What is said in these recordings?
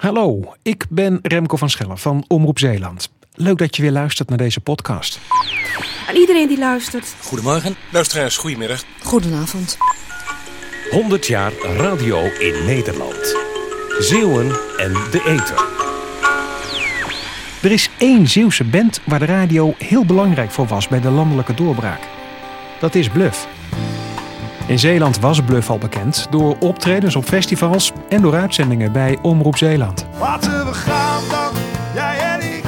Hallo, ik ben Remco van Schellen van Omroep Zeeland. Leuk dat je weer luistert naar deze podcast. Aan iedereen die luistert. Goedemorgen. Luisteraars, goedemiddag. Goedenavond. 100 jaar radio in Nederland. Zeeuwen en de Eter. Er is één Zeeuwse band waar de radio heel belangrijk voor was bij de landelijke doorbraak. Dat is Bluff. In Zeeland was Bluff al bekend door optredens op festivals en door uitzendingen bij Omroep Zeeland. Laten we gaan dan, jij en ik,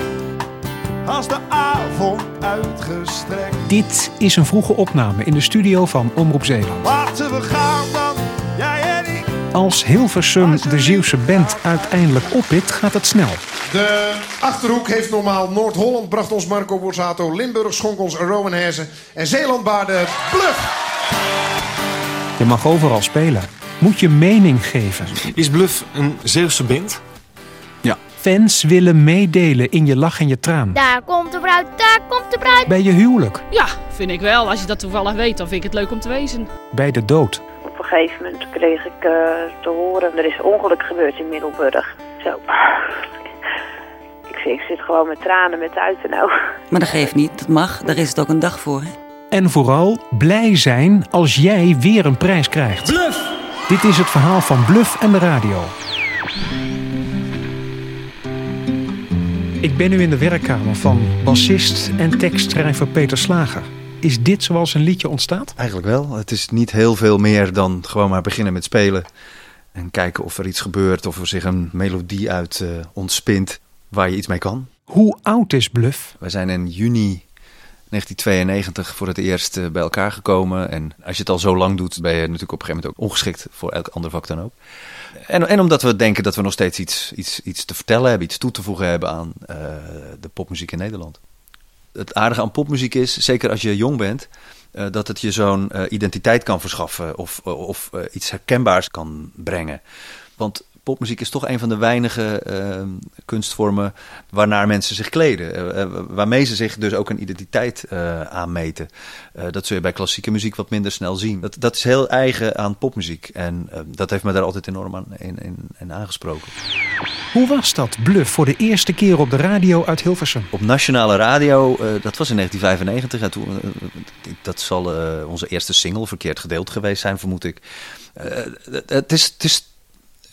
als de avond uitgestrekt. Dit is een vroege opname in de studio van Omroep Zeeland. Laten we gaan dan, jij en ik. Als Hilversum de Zeeuwse band uiteindelijk oppit, gaat het snel. De Achterhoek heeft normaal Noord-Holland, bracht ons Marco Borsato. Limburg schonk ons Rowan Herzen. En Zeeland baarde Bluff. Je mag overal spelen. Moet je mening geven. Is Bluff een Zeeuwse band? Fans willen meedelen in je lach en je traan. Daar komt de bruid, daar komt de bruid. Bij je huwelijk, Ja, vind ik wel. Als je dat toevallig weet, dan vind ik het leuk om te wezen. bij de dood. Op een gegeven moment kreeg ik eh, te horen, er is een ongeluk gebeurd in Middelburg. Zo. Ik, ik zit gewoon met tranen met uiten nou. Maar dat geeft niet, dat mag. Daar is het ook een dag voor. Hè? En vooral blij zijn als jij weer een prijs krijgt. Bluff! Dit is het verhaal van Bluff en de radio. Ik ben nu in de werkkamer van bassist en tekstschrijver Peter Slager. Is dit zoals een liedje ontstaat? Eigenlijk wel. Het is niet heel veel meer dan gewoon maar beginnen met spelen. En kijken of er iets gebeurt, of er zich een melodie uit eh, ontspint waar je iets mee kan. Hoe oud is Bluff? Wij zijn in juni 1992 voor het eerst eh, bij elkaar gekomen. En als je het al zo lang doet, ben je natuurlijk op een gegeven moment ook ongeschikt voor elk ander vak dan ook. En, en omdat we denken dat we nog steeds iets, iets, iets te vertellen hebben, iets toe te voegen hebben aan eh, de popmuziek in Nederland. Het aardige aan popmuziek is, zeker als je jong bent, eh, dat het je zo'n identiteit kan verschaffen of, of iets herkenbaars kan brengen. Want popmuziek is toch een van de weinige eh, kunstvormen waarnaar mensen zich kleden. eh, eh, waarmee ze zich dus ook een identiteit eh, aanmeten. Dat zul je bij klassieke muziek wat minder snel zien. Dat, dat is heel eigen aan popmuziek. En eh, dat heeft me daar altijd enorm aan in, in, in aangesproken. Hoe was dat, Bluff, voor de eerste keer op de radio uit Hilversum? Op nationale radio, dat was in 1995. En toen, dat zal onze eerste single verkeerd gedeeld geweest zijn, vermoed ik. Het, is, het is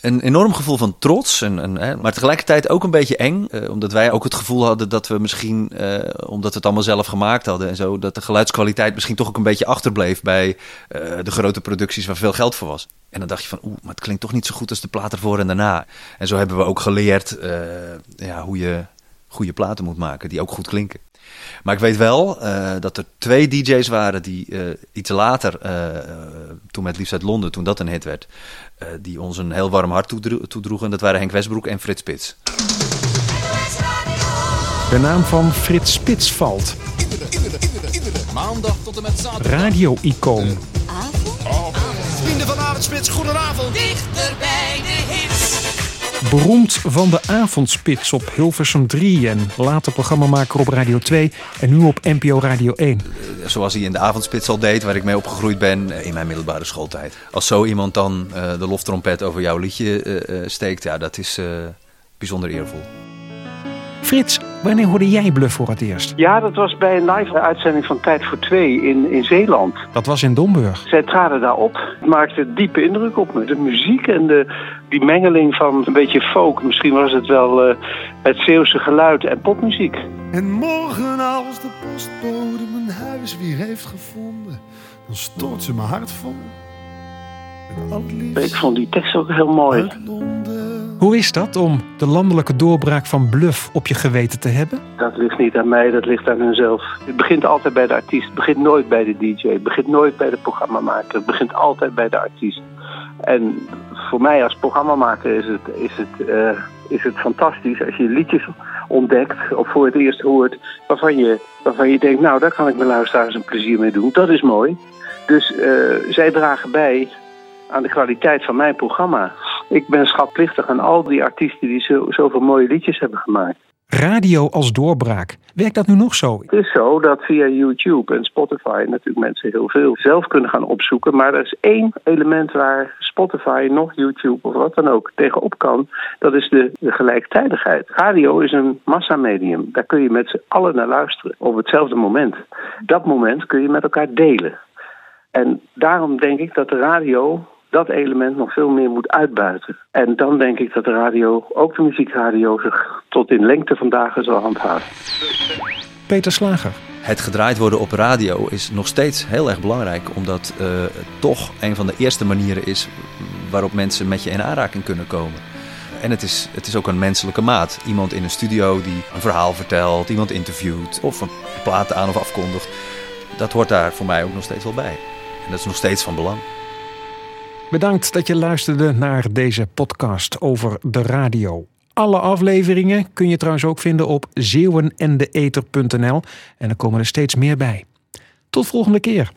een enorm gevoel van trots, en, en, hè, maar tegelijkertijd ook een beetje eng. eh, omdat wij ook het gevoel hadden dat we misschien, eh, omdat we het allemaal zelf gemaakt hadden en zo, dat de geluidskwaliteit misschien toch ook een beetje achterbleef bij eh, de grote producties waar veel geld voor was. En dan dacht je van, oeh, maar het klinkt toch niet zo goed als de plaat ervoor en daarna. En zo hebben we ook geleerd eh, ja, hoe je goede platen moet maken, die ook goed klinken. Maar ik weet wel eh, dat er twee DJ's waren die eh, iets later, eh, toen met Liefst uit Londen, toen dat een hit werd, eh, die ons een heel warm hart toedro- toedroegen. Dat waren Henk Westbroek en Frits Spits. De naam van Frits Spits valt. Maandag tot en met zaterdag. Radio-icoon. Vrienden van Avondspits, goedenavond. Beroemd van de avondspits op Hilversum 3 en later programmamaker op Radio 2 en nu op NPO Radio 1. Zoals hij in de avondspits al deed, waar ik mee opgegroeid ben eh, in mijn middelbare schooltijd. Als zo iemand dan eh, de loftrompet over jouw liedje eh, eh, steekt, ja, dat is eh, bijzonder eervol. Frits, wanneer hoorde jij Bluff voor het eerst? Ja, dat was bij een live uitzending van Tijd voor Twee in, in Zeeland. Dat was in Domburg. Zij traden daar op. Het maakte diepe indruk op me. De muziek en de, die mengeling van een beetje folk. Misschien was het wel eh, het Zeeuwse geluid en popmuziek. En morgen als de postbode mijn huis weer heeft gevonden, dan stort ze mijn hart vol. Ik vond die tekst ook heel mooi. Hoe is dat om de landelijke doorbraak van Bluff op je geweten te hebben? Dat ligt niet aan mij, dat ligt aan hunzelf. Het begint altijd bij de artiest. Het begint nooit bij de DJ. Het begint nooit bij de programmamaker. Het begint altijd bij de artiest. En voor mij als programmamaker is het, is het, eh, is het fantastisch als je liedjes ontdekt of voor het eerst hoort waarvan je, waarvan je denkt, nou daar kan ik mijn luisteraars een plezier mee doen. Dat is mooi. Dus eh, zij dragen bij aan de kwaliteit van mijn programma. Ik ben schatplichtig aan al die artiesten die zo, zoveel mooie liedjes hebben gemaakt. Radio als doorbraak. Werkt dat nu nog zo? Het is zo dat via YouTube en Spotify natuurlijk mensen heel veel zelf kunnen gaan opzoeken. Maar er is één element waar Spotify, nog YouTube of wat dan ook tegenop kan. Dat is de, de gelijktijdigheid. Radio is een massamedium. Daar kun je met z'n allen naar luisteren op hetzelfde moment. Dat moment kun je met elkaar delen. En daarom denk ik dat de radio dat element nog veel meer moet uitbuiten. En dan denk ik dat de radio, ook de muziekradio, zich tot in lengte van dagen zal handhaven. Peter Slager. Het gedraaid worden op radio is nog steeds heel erg belangrijk, omdat uh, het toch een van de eerste manieren is waarop mensen met je in aanraking kunnen komen. En het is, het is ook een menselijke maat. Iemand in een studio die een verhaal vertelt, iemand interviewt of een plaat aan of afkondigt. Dat hoort daar voor mij ook nog steeds wel bij. En dat is nog steeds van belang. Bedankt dat je luisterde naar deze podcast over de radio. Alle afleveringen kun je trouwens ook vinden op zeeuwenendeeter.nl en er komen er steeds meer bij. Tot volgende keer.